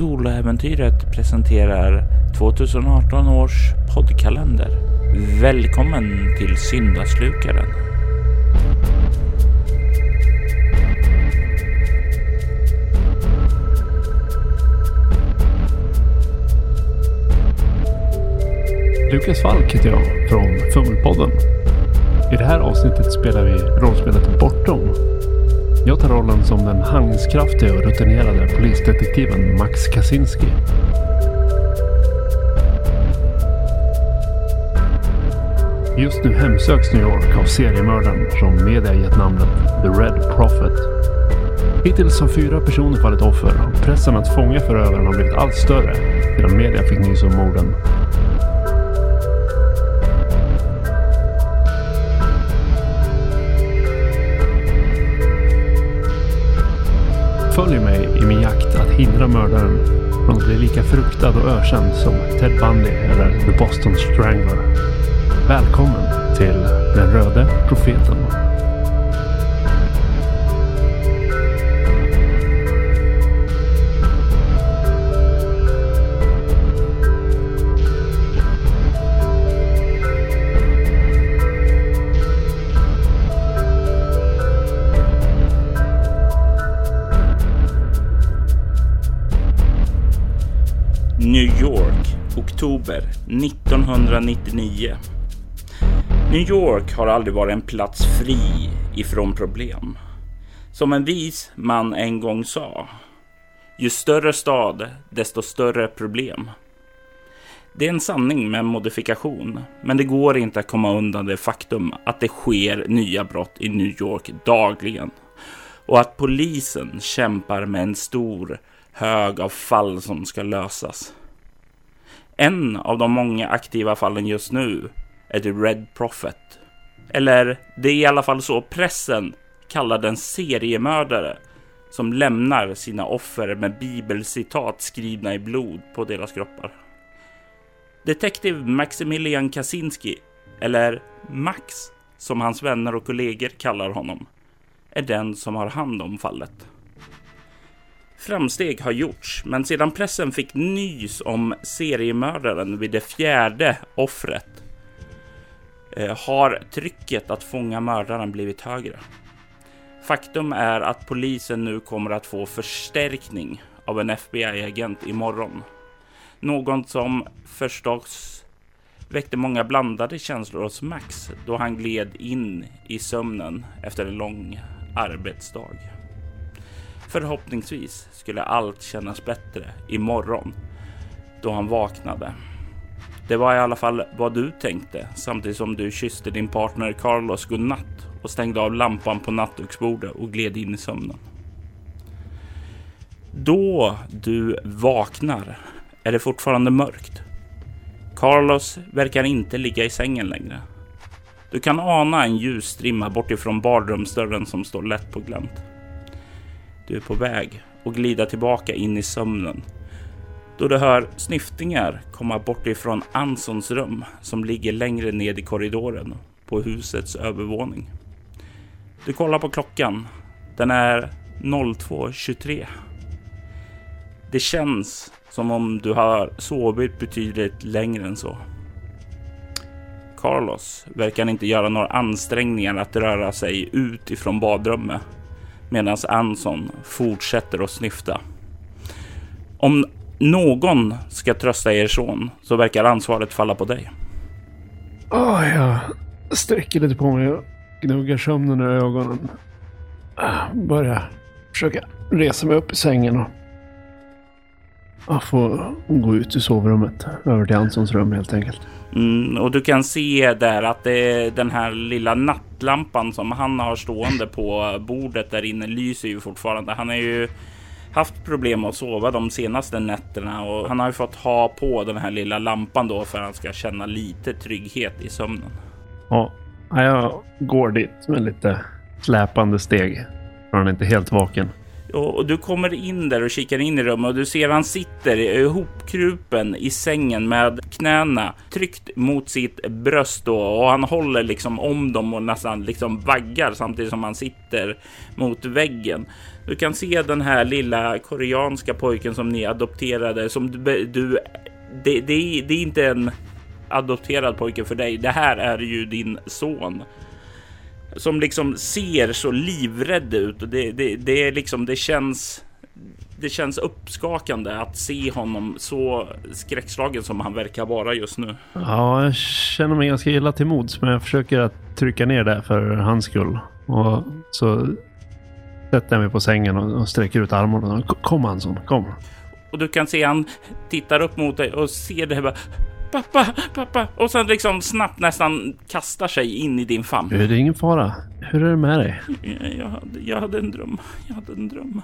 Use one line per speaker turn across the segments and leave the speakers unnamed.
Soloäventyret presenterar 2018 års poddkalender. Välkommen till Syndaslukaren.
Lukas Falk heter jag från Fummelpodden. I det här avsnittet spelar vi rollspelet Bortom. Jag tar rollen som den handlingskraftiga och rutinerade polisdetektiven Max Kaczynski. Just nu hemsöks New York av seriemördaren som media gett namnet The Red Prophet. Hittills har fyra personer fallit offer och pressen att fånga förövaren har blivit allt större sedan media fick nys om morden. Följ mig i min jakt att hindra mördaren från att bli lika fruktad och ökänd som Ted Bundy eller The Boston Strangler. Välkommen till Den röde profeten.
Oktober 1999. New York har aldrig varit en plats fri ifrån problem. Som en vis man en gång sa. Ju större stad, desto större problem. Det är en sanning med modifikation, men det går inte att komma undan det faktum att det sker nya brott i New York dagligen. Och att polisen kämpar med en stor hög av fall som ska lösas. En av de många aktiva fallen just nu är The Red Prophet. Eller det är i alla fall så pressen kallar den seriemördare som lämnar sina offer med bibelcitat skrivna i blod på deras kroppar. Detektiv Maximilian Kaczynski, eller Max som hans vänner och kollegor kallar honom, är den som har hand om fallet. Framsteg har gjorts, men sedan pressen fick nys om seriemördaren vid det fjärde offret eh, har trycket att fånga mördaren blivit högre. Faktum är att polisen nu kommer att få förstärkning av en FBI-agent imorgon. Något som förstås väckte många blandade känslor hos Max då han gled in i sömnen efter en lång arbetsdag. Förhoppningsvis skulle allt kännas bättre imorgon då han vaknade. Det var i alla fall vad du tänkte samtidigt som du kysste din partner Carlos godnatt och stängde av lampan på nattduksbordet och gled in i sömnen. Då du vaknar är det fortfarande mörkt. Carlos verkar inte ligga i sängen längre. Du kan ana en ljusstrimma bortifrån badrumsdörren som står lätt på glänt. Du är på väg att glida tillbaka in i sömnen då du hör snyftningar komma bort ifrån Ansons rum som ligger längre ned i korridoren på husets övervåning. Du kollar på klockan. Den är 02.23. Det känns som om du har sovit betydligt längre än så. Carlos verkar inte göra några ansträngningar att röra sig ut ifrån badrummet medan Anson fortsätter att snyfta. Om någon ska trösta er son så verkar ansvaret falla på dig.
Oh, jag sträcker lite på mig och gnuggar sömnen i ögonen. Ah, börjar försöka resa mig upp i sängen och jag får gå ut i sovrummet. Över till Ansons rum helt enkelt.
Mm, och du kan se där att det den här lilla nattlampan som han har stående på bordet där inne lyser ju fortfarande. Han har ju haft problem att sova de senaste nätterna och han har ju fått ha på den här lilla lampan då för att han ska känna lite trygghet i sömnen.
Ja, jag går dit med lite släpande steg. För han är inte helt vaken.
Och, och, du kommer in där och kikar in i rummet och du ser han sitter ihopkrupen i sängen med knäna tryckt mot sitt bröst då, och han håller liksom om dem och nästan liksom vaggar samtidigt som han sitter mot väggen. Du kan se den här lilla koreanska pojken som ni adopterade som du, du det, det, det är inte en adopterad pojke för dig. Det här är ju din son som liksom ser så livrädd ut. Det, det, det är liksom, det känns. Det känns uppskakande att se honom så skräckslagen som han verkar vara just nu.
Ja, jag känner mig ganska illa till mods, men jag försöker att trycka ner det för hans skull. Och så sätter jag mig på sängen och, sträcker ut armarna. Kom Hansson, kom.
Och du kan se han tittar upp mot dig och ser det här pappa, pappa. Och sen liksom snabbt nästan kastar sig in i din famn.
Det är ingen fara. Hur är det med dig?
Jag hade, jag hade en dröm. Jag hade en dröm.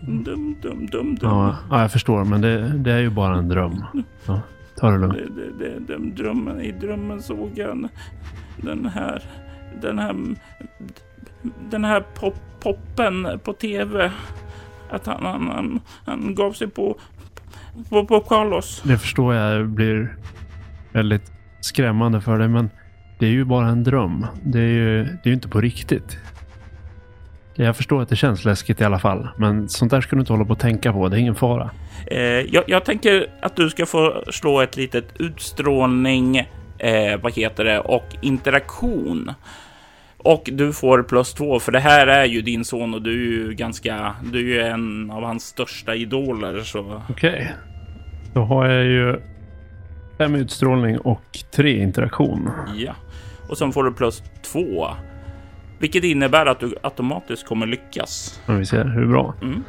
Dum, dum, dum, dum.
Ja, ja jag förstår, men det, det, är ju bara en dröm. Ja, ta det lugnt.
Det, det, det, den drömmen, I drömmen såg jag den här, den här, den här pop, poppen på tv. Att han, han, han, han gav sig på på, Carlos.
Det förstår jag blir väldigt skrämmande för dig, men det är ju bara en dröm. Det är ju, det är ju inte på riktigt. Jag förstår att det känns läskigt i alla fall, men sånt där ska du inte hålla på och tänka på. Det är ingen fara.
Eh, jag, jag, tänker att du ska få slå ett litet utstrålning, eh, vad heter det, och interaktion. Och du får plus två, för det här är ju din son och du är ju ganska, du är ju en av hans största idoler. Så...
Okej. Okay. Då har jag ju fem utstrålning och tre interaktion.
Ja, och sen får du plus två. Vilket innebär att du automatiskt kommer lyckas.
Ja, vi ser hur bra. Mm.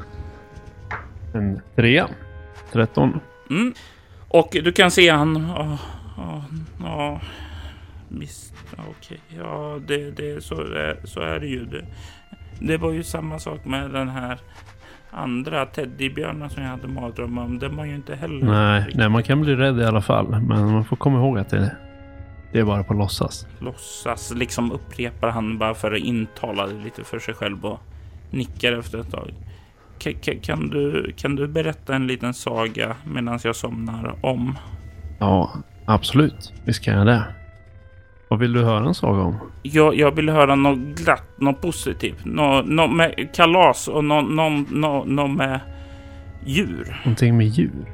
En trea. 13.
Mm. Och du kan se han... Oh, oh, oh. Okej. Okay. Ja, det, det, så, så är det ju. Det, det var ju samma sak med den här andra teddybjörnen som jag hade mardrömmar om. Den var ju inte heller...
Nej, nej, man kan bli rädd i alla fall. Men man får komma ihåg att det, det är bara på låtsas.
Låtsas, liksom upprepar han bara för att intala det lite för sig själv och nickar efter ett tag. K kan, du, kan du berätta en liten saga medan jag somnar om?
Ja, absolut. Visst kan jag det. Vad vill du höra en saga om?
Jag, jag vill höra något glatt, något positivt. Något, något med kalas och något, något, något, något med djur.
Någonting med djur?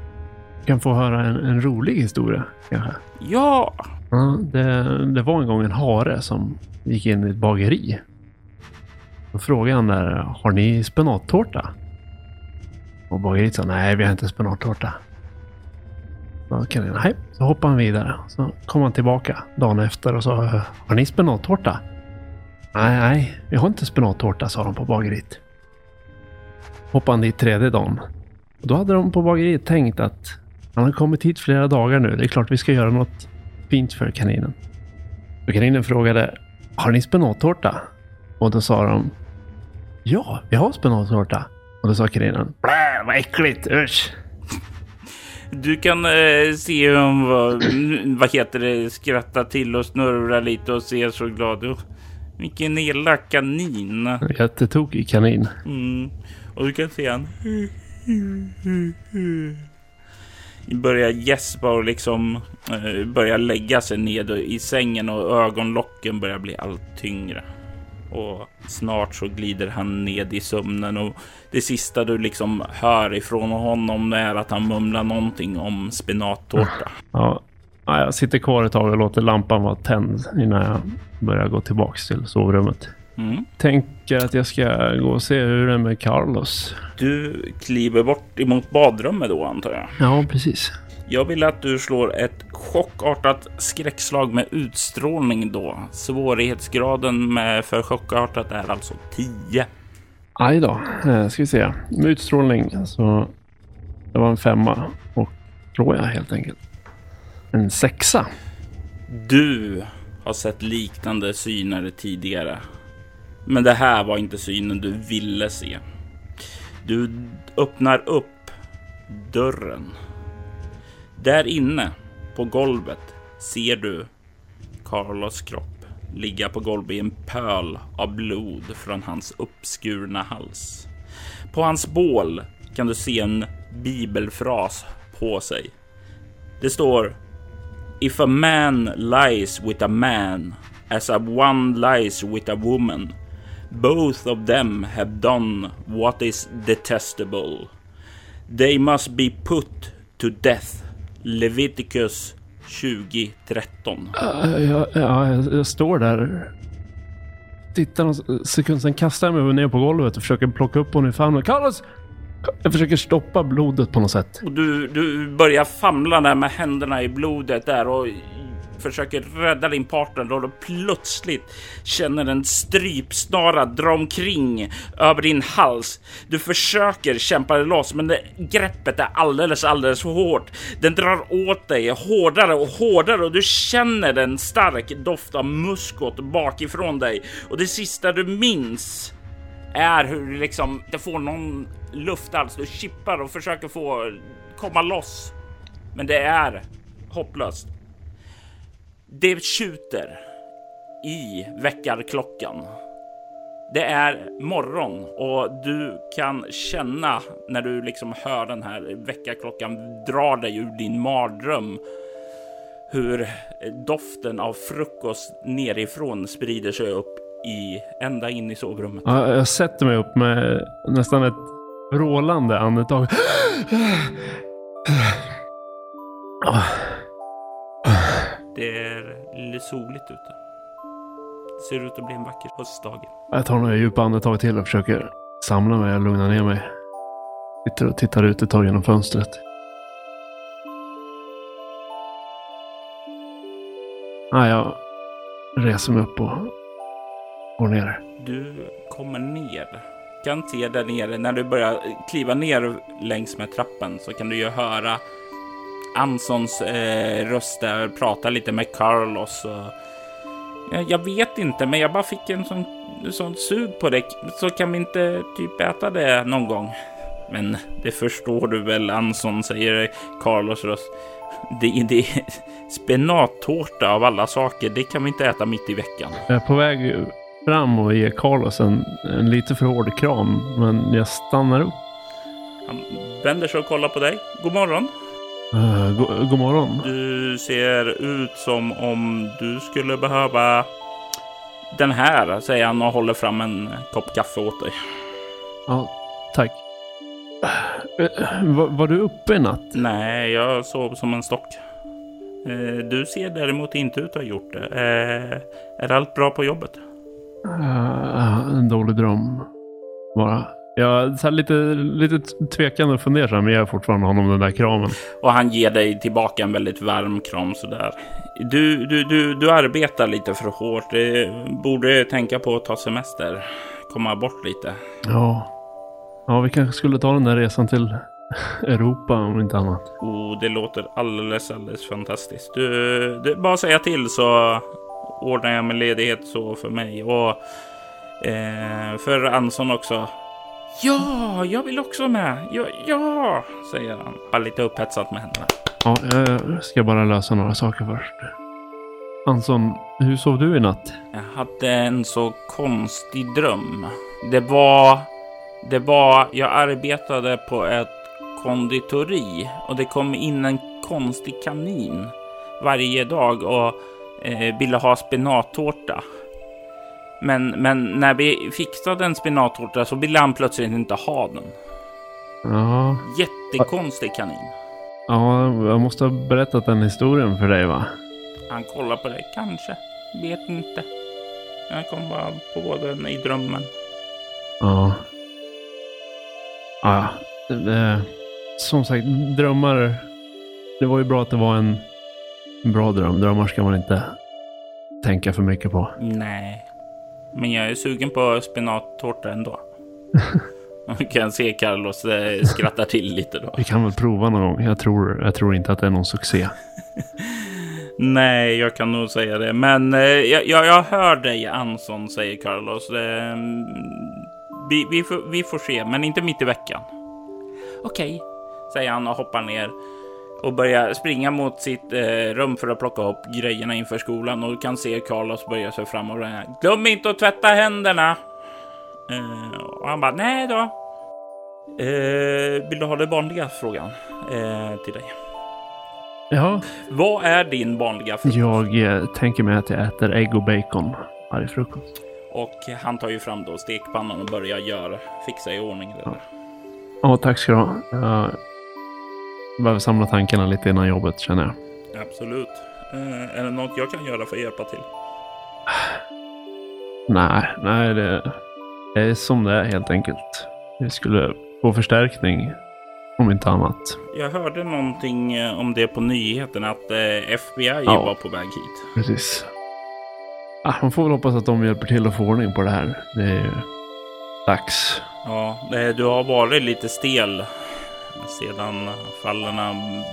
Du kan få höra en, en rolig historia kanske?
Ja!
ja det, det var en gång en hare som gick in i ett bageri. Då frågade han där, har ni spenattårta? Och bageriet sa, nej vi har inte spenattårta. Så nej, så hoppade han vidare. Så kom han tillbaka dagen efter och sa, har ni spenattårta? Nej, nej, vi har inte spenattårta, sa de på bageriet. Hoppade han dit tredje dagen. Och då hade de på bageriet tänkt att han har kommit hit flera dagar nu. Det är klart vi ska göra något fint för kaninen. Och kaninen frågade, har ni spenattårta? Och då sa de, ja, vi har spenattårta. Och då sa kaninen, blä, vad äckligt, usch.
Du kan eh, se hur hon vad, vad heter det, skrattar till och snurrar lite och ser så glad ut. Vilken elak kanin.
Jättetokig kanin.
Mm. Och du kan se han börjar gäspa och liksom eh, börjar lägga sig ned i sängen och ögonlocken börjar bli allt tyngre och snart så glider han ned i sömnen och det sista du liksom hör ifrån honom är att han mumlar någonting om spenattårta.
Ja, jag sitter kvar ett tag och låter lampan vara tänd innan jag börjar gå tillbaks till sovrummet. Mm. Tänker att jag ska gå och se hur det är med Carlos.
Du kliver bort emot badrummet då antar jag?
Ja, precis.
Jag vill att du slår ett chockartat skräckslag med utstrålning då. Svårighetsgraden med för chockartat är alltså 10.
Aj då, eh, ska vi se. Med utstrålning så det var en femma och tror jag helt enkelt. En sexa.
Du har sett liknande syner tidigare. Men det här var inte synen du ville se. Du öppnar upp dörren där inne på golvet ser du Carlos kropp ligga på golvet i en pöl av blod från hans uppskurna hals. På hans bål kan du se en bibelfras på sig. Det står If a man lies with a man as a one lies with a woman both of them have done what is detestable. They must be put to death. Leviticus 2013.
Uh, ja, ja, jag, jag står där. Tittar någon sekund, sen kastar jag mig ner på golvet och försöker plocka upp honom i famnen. Carlos! Jag försöker stoppa blodet på något sätt.
Och du, du börjar famla där med händerna i blodet där och försöker rädda din partner då du plötsligt känner en strypsnara dra omkring över din hals. Du försöker kämpa dig loss, men det, greppet är alldeles, alldeles för hårt. Den drar åt dig hårdare och hårdare och du känner en stark doft av muskot bakifrån dig. Och det sista du minns är hur du liksom det får någon luft alls. Du chippar och försöker få komma loss. Men det är hopplöst. Det tjuter i väckarklockan. Det är morgon och du kan känna när du liksom hör den här väckarklockan dra dig ur din mardröm hur doften av frukost nerifrån sprider sig upp i ända in i sovrummet.
Ja, jag sätter mig upp med nästan ett vrålande andetag.
Det är soligt ute. Det ser ut att bli en vacker höstdag.
Jag tar några djupa andetag till och försöker samla mig och lugna ner mig. Sitter och tittar ut ett tag genom fönstret. Nej, jag reser mig upp och går ner.
Du kommer ner. Kan se där nere när du börjar kliva ner längs med trappen så kan du ju höra Ansons eh, röst där, prata lite med Carlos. Och, jag, jag vet inte, men jag bara fick en sån, sån sug på det. Så kan vi inte typ äta det någon gång? Men det förstår du väl, Anson, säger Carlos röst. Det, det spenattårta av alla saker, det kan vi inte äta mitt i veckan.
Jag är på väg fram och ger Carlos en, en lite för hård kram, men jag stannar upp.
Han vänder sig och kollar på dig. God morgon.
Uh, go god morgon.
Du ser ut som om du skulle behöva den här, säger han och håller fram en kopp kaffe åt dig.
Ja, tack. Uh, var, var, du uppe i natt?
Nej, jag sov som en stock. Uh, du ser däremot inte ut att ha gjort det. är allt bra på jobbet?
en dålig dröm, bara. Jag så lite, lite tvekande och fundersam, men jag fortfarande honom den där kramen.
Och han ger dig tillbaka en väldigt varm kram sådär. Du, du, du, du arbetar lite för hårt. Du borde tänka på att ta semester. Komma bort lite.
Ja. Ja, vi kanske skulle ta den där resan till Europa om inte annat.
Oh, det låter alldeles, alldeles fantastiskt. Du, det bara säga till så ordnar jag med ledighet så för mig. Och eh, för Anson också. Ja, jag vill också med. Ja, ja säger han. Bara lite upphetsat med händerna.
Ja, jag ska bara lösa några saker först. Anson, hur sov du i natt?
Jag hade en så konstig dröm. Det var... Det var... Jag arbetade på ett konditori och det kom in en konstig kanin varje dag och eh, ville ha spenattårta. Men, men när vi fixade en spenattårta så ville han plötsligt inte ha den.
Ja.
Jättekonstig kanin.
Ja, jag måste ha berättat den historien för dig va?
Han kollar på dig. Kanske. Vet inte. Jag kom bara på den i drömmen.
Ja. Ja, det, som sagt, drömmar. Det var ju bra att det var en bra dröm. Drömmar ska man inte tänka för mycket på.
Nej. Men jag är sugen på spenattårta ändå. Man kan se Carlos eh, skrattar till lite då.
Vi kan väl prova någon gång. Jag tror, jag tror inte att det är någon succé.
Nej, jag kan nog säga det. Men eh, jag, jag hör dig Anson, säger Carlos. Eh, vi, vi, får, vi får se, men inte mitt i veckan. Okej, okay, säger han och hoppar ner och börjar springa mot sitt eh, rum för att plocka upp grejerna inför skolan och du kan se Carlos börja sig fram och Glöm inte att tvätta händerna! Eh, och han bara, nej då. Eh, vill du ha den vanliga frågan eh, till dig?
Ja.
Vad är din vanliga frukost?
Jag eh, tänker mig att jag äter ägg och bacon varje frukost.
Och han tar ju fram då stekpannan och börjar göra, fixa i ordning det
Ja.
där.
Ja, tack ska du ha. Jag behöver samla tankarna lite innan jobbet känner jag.
Absolut. Eh, är det något jag kan göra för att hjälpa till?
Nej, nej det, det är som det är helt enkelt. Vi skulle få förstärkning om inte annat.
Jag hörde någonting eh, om det på nyheterna att eh, FBI
Ja.
var på väg hit.
Precis. Ah, man får väl hoppas att de hjälper till att få ordning på det här. Det är ju dags.
Ja, eh, du har varit lite stel sedan fallen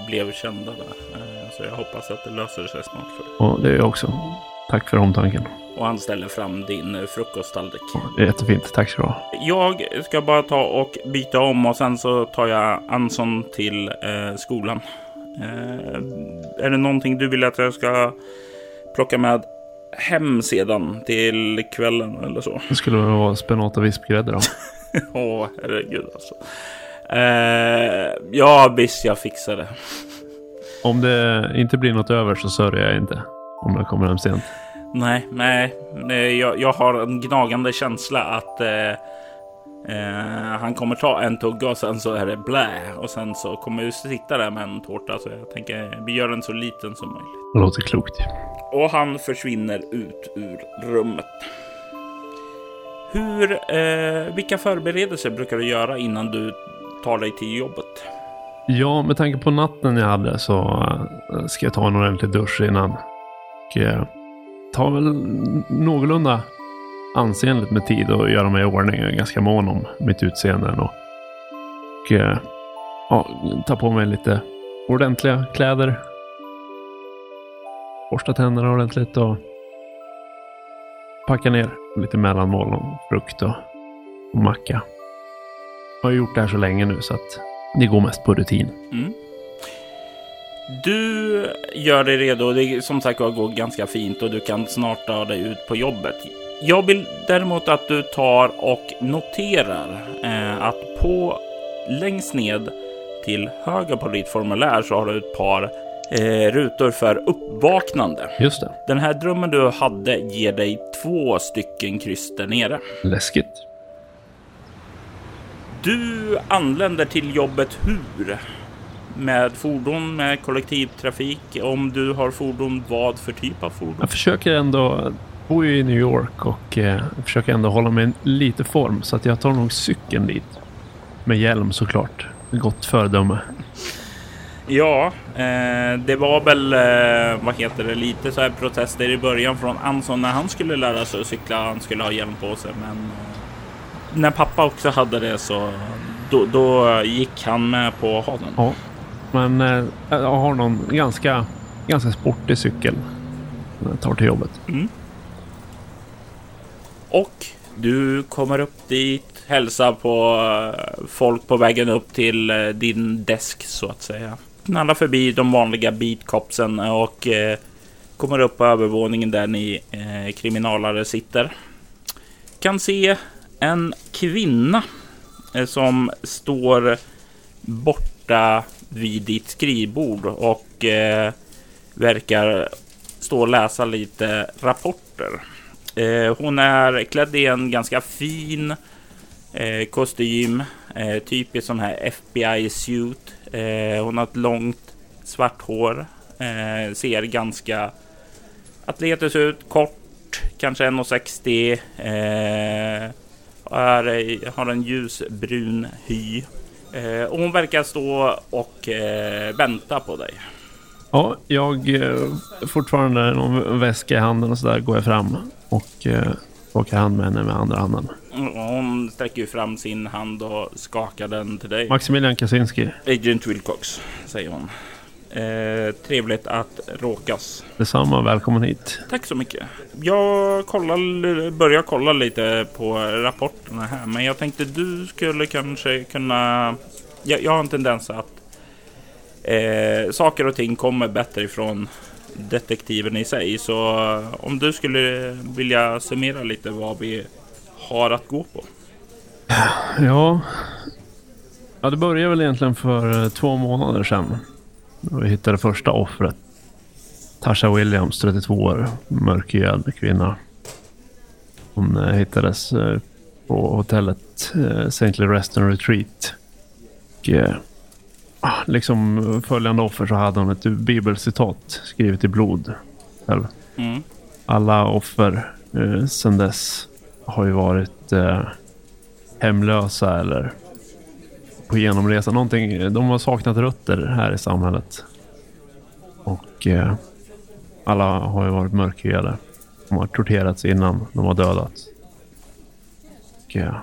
blev kända där. Eh, Så jag hoppas att det löser sig snart för dig.
Och det är jag också. Tack för omtanken.
Och han ställer fram din eh, frukosttallrik.
Är jättefint. Tack ska du ha.
Jag ska bara ta och byta om och sen så tar jag Anson till eh, skolan. Eh, är det någonting du vill att jag ska plocka med hem sedan till kvällen eller så?
Det skulle vara spenat och vispgrädde då.
Åh, herregud alltså. Eh, ja, visst, jag fixar det.
Om det inte blir något över så sörjer jag inte. Om jag kommer hem sent.
Nej, nej, nej jag, jag har en gnagande känsla att eh, eh, han kommer ta en tugga och sen så är det blä. Och sen så kommer vi sitta där med en tårta. Så jag tänker vi gör den så liten som möjligt.
Det låter klokt.
Och han försvinner ut ur rummet. Hur, eh, vilka förberedelser brukar du göra innan du tar dig till jobbet?
Ja, med tanke på natten jag hade så eh, ska jag ta en ordentlig dusch innan. Och eh, ta väl någorlunda ansenligt med tid och göra mig i ordning. Jag är ganska mån om mitt utseende. Och, och eh, ja, ta på mig lite ordentliga kläder. Borsta tänderna ordentligt och packa ner lite mellanmål och frukt och, och macka. Jag har gjort det här så länge nu så att det går mest på rutin.
Mm. Du gör dig redo. Det är, som sagt går ganska fint och du kan snart ta dig ut på jobbet. Jag vill däremot att du tar och noterar eh, att på längst ned till höger på ditt formulär så har du ett par eh, rutor för uppvaknande.
Just det.
Den här drömmen du hade ger dig två stycken kryss där nere.
Läskigt.
Du anländer till jobbet hur? Med fordon, med kollektivtrafik? Om du har fordon, vad för typ av fordon?
Jag försöker ändå, bor ju i New York och eh, försöker ändå hålla mig lite form så att jag tar nog cykeln dit. Med hjälm såklart. Gott föredöme.
Ja, eh, det var väl, eh, vad heter det, lite så här protester i början från Anson när han skulle lära sig att cykla. Han skulle ha hjälm på sig, men eh, när pappa också hade det så då, då gick han med på att ha den.
Ja. Men eh, jag har någon ganska, ganska sportig cykel. som Jag tar till jobbet.
Och du kommer upp dit, hälsar på eh, folk på vägen upp till eh, din desk så att säga. Knallar förbi de vanliga beatcopsen och eh, kommer upp på övervåningen där ni eh, kriminalare sitter. Kan se en kvinna eh, som står borta vid ditt skrivbord och eh, verkar stå och läsa lite rapporter. Eh, hon är klädd i en ganska fin eh, kostym, eh, typisk sån här FBI-suit. Eh, hon har ett långt svart hår, eh, ser ganska atletisk ut, kort, kanske 1,60. Eh, är, har en ljusbrun hy. Eh, och hon verkar stå och eh, vänta på dig.
Ja, jag eh, fortfarande någon väska i handen och så där går jag fram och eh, skakar hand med henne med andra handen.
Och Hon sträcker ju fram sin hand och skakar den till dig.
Maximilian Kaczynski.
Agent Wilcox, säger hon. Eh, trevligt att råkas.
Detsamma, välkommen hit.
Tack så mycket. Jag kollar, börjar kolla lite på rapporterna här, men jag tänkte du skulle kanske kunna... Jag, jag har en tendens att eh, saker och ting kommer bättre ifrån detektiven i sig. Så om du skulle vilja summera lite vad vi har att gå på.
Ja, Ja, det började väl egentligen för eh, två månader sedan. Vi hittade första offret. Tasha Williams, 32 år, mörkhyad kvinna. Hon eh, hittades eh, på hotellet St. Rest and Retreat. Och, ah, liksom följande offer så hade hon ett bibelcitat skrivet i blod. Mm. Alla offer eh, sedan dess har ju varit eh, hemlösa eller på genomresa. Någonting, de har saknat rötter här i samhället. Och eh, alla har ju varit mörkhyade. De har torterats innan de har dödats. Och, eh,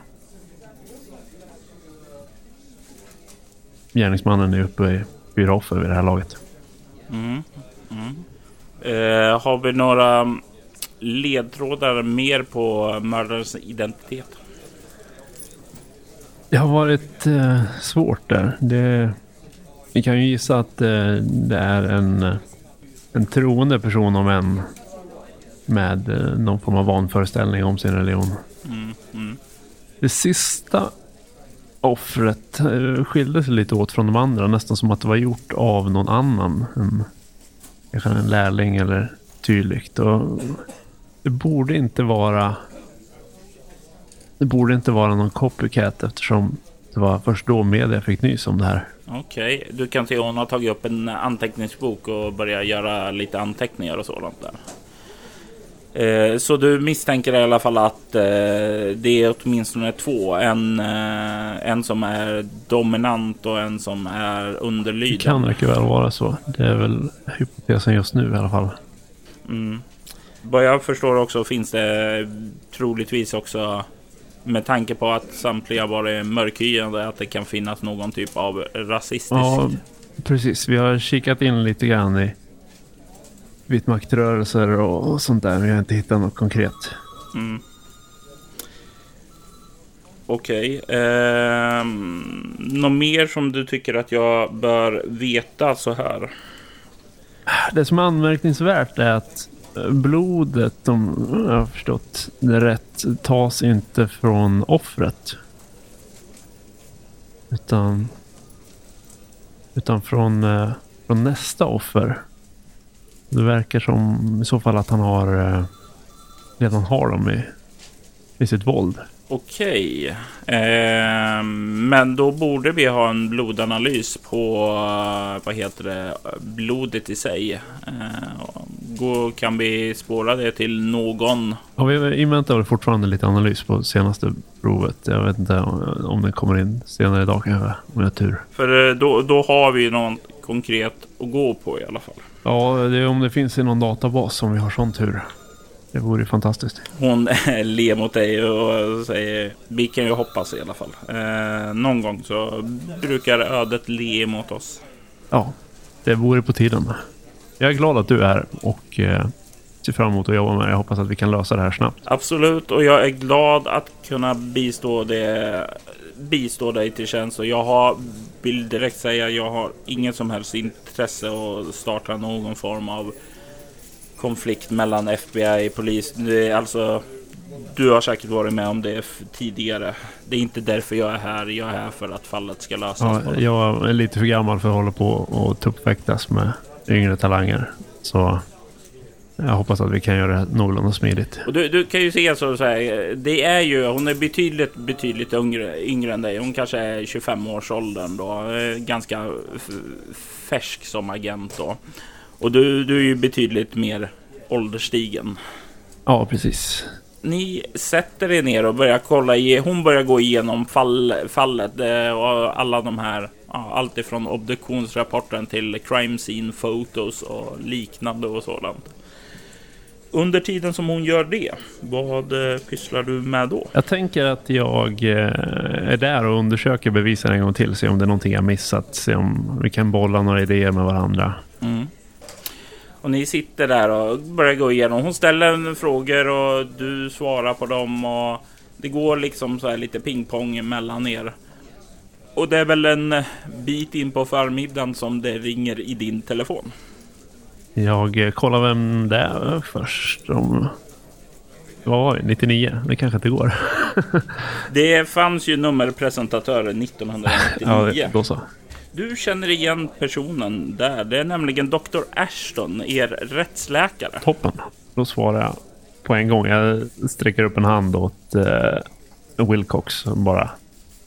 gärningsmannen är uppe i fyra offer vid det här laget.
Mm. Mm. Eh, har vi några ledtrådar mer på mördarens identitet?
Det har varit eh, svårt där. Det, vi kan ju gissa att eh, det är en, en troende person om en med eh, någon form av vanföreställning om sin religion. Mm, mm. Det sista offret eh, skilde sig lite åt från de andra. Nästan som att det var gjort av någon annan. En, kanske en lärling eller tydligt. Och det borde inte vara det borde inte vara någon copycat eftersom det var först då media fick nys om det här.
Okej, okay. du kan se hon har tagit upp en anteckningsbok och börjat göra lite anteckningar och sådant där. Eh, så du misstänker i alla fall att eh, det är åtminstone två. En, eh, en som är dominant och en som är underlydande.
Det kan mycket väl vara så. Det är väl hypotesen just nu i alla fall.
Mm. Vad jag förstår också finns det troligtvis också med tanke på att samtliga varit mörkhyade att det kan finnas någon typ av rasistisk.
Ja, precis. Vi har kikat in lite grann i vitmaktrörelser och sånt där. Vi har inte hittat något konkret. Mm.
Okej. Okay. Eh, något mer som du tycker att jag bör veta så här?
Det som är anmärkningsvärt är att blodet, om jag har förstått det rätt, tas inte från offret. Utan, utan från, eh, från nästa offer. Det verkar som i så fall att han har eh, redan har dem i, i sitt våld.
Okej, eh, men då borde vi ha en blodanalys på vad heter det, blodet i sig. Eh, kan vi spåra det till någon?
Ja, vi inväntar fortfarande lite analys på senaste provet. Jag vet inte om den kommer in senare idag kanske, om jag har tur.
För eh, då, då har vi något konkret att gå på i alla fall.
Ja, det är om det finns i någon databas om vi har sån tur. Det vore fantastiskt.
Hon ler mot dig och säger vi kan ju hoppas i alla fall. Eh, någon gång så brukar ödet le mot oss.
Ja, det vore på tiden. Jag är glad att du är här och eh, ser fram emot att jobba med. Jag hoppas att vi kan lösa det här snabbt.
Absolut, och jag är glad att kunna bistå, det, bistå dig till tjänst. Och jag har, vill direkt säga, jag har inget som helst intresse att starta någon form av konflikt mellan FBI och polis. Alltså, du har säkert varit med om det tidigare. Det är inte därför jag är här. Jag är här för att fallet ska lösas.
Ja, jag är lite för gammal för att hålla på och tuppfäktas med yngre talanger. Så jag hoppas att vi kan göra det någorlunda smidigt.
Och du, du kan ju se så, så här, det är ju, hon är betydligt, betydligt yngre, yngre än dig. Hon kanske är 25 års åldern då. Ganska färsk som agent då. Och du, du är ju betydligt mer ålderstigen.
Ja, precis.
Ni sätter er ner och börjar kolla. I, hon börjar gå igenom fall, fallet eh, och alla de här. Ja, allt ifrån obduktionsrapporten till crime scene fotos och liknande och sådant. Under tiden som hon gör det, vad eh, pysslar du med då?
Jag tänker att jag eh, är där och undersöker bevisen en gång till. Se om det är någonting jag missat. Se om vi kan bolla några idéer med varandra. Mm.
Och ni sitter där och börjar gå igenom. Hon ställer frågor och du svarar på dem. Och det går liksom så här lite pingpong mellan er. Och det är väl en bit in på förmiddagen som det ringer i din telefon.
Jag kollar vem det är först. Om... vad var vi? 99? Det kanske inte går.
det fanns ju nummerpresentatörer 1999.
ja, då så.
Du känner igen personen där. Det är nämligen Dr. Ashton, er rättsläkare.
Toppen. Då svarar jag på en gång. Jag sträcker upp en hand åt uh, Wilcox bara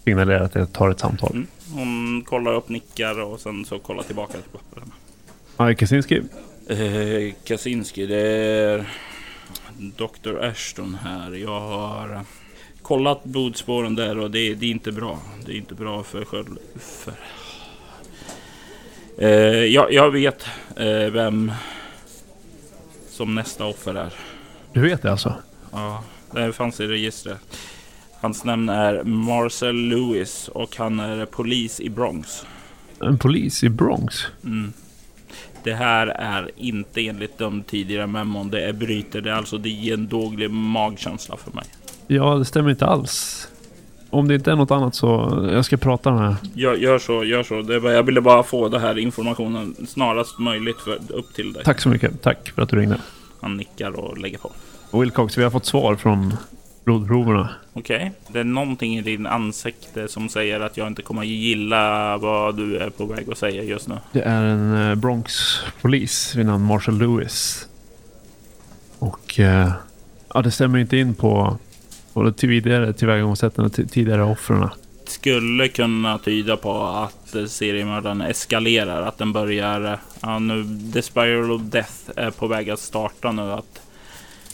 signalerar att jag tar ett samtal. Mm.
Hon kollar upp, nickar och sen så kollar tillbaka på papperna.
Ja, Kaczynski?
Eh, Kaczynski, det är Dr. Ashton här. Jag har kollat blodspåren där och det, det är inte bra. Det är inte bra för. För... Eh, jag, jag, vet eh, vem som nästa offer är.
Du vet det alltså?
Ja, det fanns i registret. Hans namn är Marcel Lewis och han är polis i Bronx.
En polis i Bronx?
Mm. Det här är inte enligt de tidigare memon. Det är bryter. Det är alltså det ger en dålig magkänsla för mig.
Ja, det stämmer inte alls. Om det inte är något annat så jag ska prata med...
Gör, gör så, gör så. Det jag ville bara få den här informationen snarast möjligt för, upp till dig.
Tack så mycket. Tack för att du ringde.
Han nickar och lägger på.
Wilcox, vi har fått svar från blodproverna.
Okej, okay. det är någonting i din ansikte som säger att jag inte kommer gilla vad du är på väg att säga just nu.
Det är en eh, Bronx-polis vid namn Marshall Lewis. Och eh, ja, det stämmer inte in på, på det tidigare tillvägagångssätten och tidigare offren.
Skulle kunna tyda på att seriemördaren eskalerar, att den börjar, ja nu, The Spiral of Death är på väg att starta nu. Att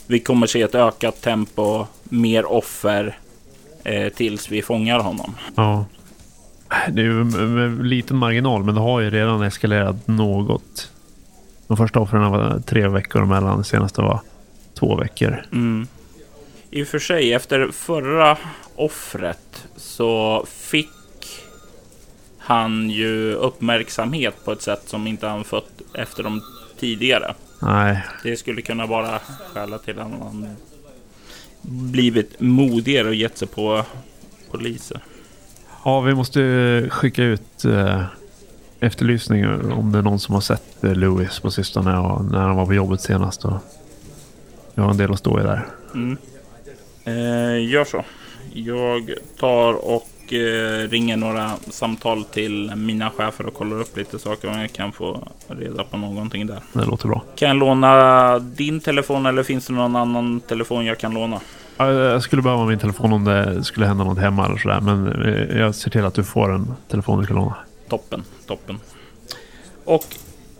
vi kommer se ett ökat tempo, mer offer eh, tills vi fångar honom.
Ja. Det är ju liten marginal, men det har ju redan eskalerat något. De första offren var tre veckor emellan, det senaste var två veckor.
Mm. I och för sig, efter förra offret så fick han ju uppmärksamhet på ett sätt som inte han fått efter de tidigare.
Nej.
Det skulle kunna vara skälet till att han blivit modigare och gett sig på poliser.
Ja, vi måste skicka ut eh, efterlysningar om det är någon som har sett eh, Louis på sistone och när han var på jobbet senast. Och jag har en del att stå i där.
Mm. Eh, gör så. Jag tar och eh, ringer några samtal till mina chefer och kollar upp lite saker om jag kan få reda på någonting där.
Det låter bra.
Kan jag låna din telefon eller finns det någon annan telefon jag kan låna?
Jag skulle behöva min telefon om det skulle hända något hemma eller sådär. Men eh, jag ser till att du får en telefon du kan låna.
Toppen, toppen. Och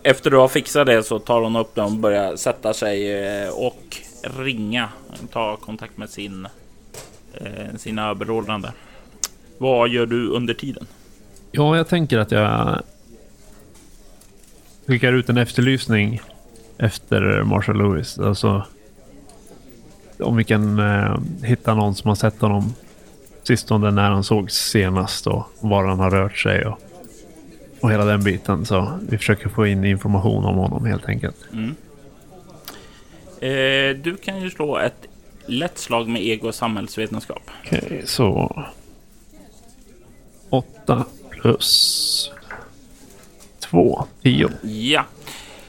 efter du har fixat det så tar hon upp den och börjar sätta sig eh, och ringa. Ta kontakt med sin, sina överordnade. Vad gör du under tiden?
Ja, jag tänker att jag skickar ut en efterlysning efter Marshall Lewis. Alltså om vi kan eh, hitta någon som har sett honom sistone när han sågs senast och var han har rört sig och, och hela den biten. Så vi försöker få in information om honom helt enkelt.
Mm. Eh, du kan ju slå ett lätt slag med ego och samhällsvetenskap.
Okej, okay, så 8 plus 2, 10.
Ja.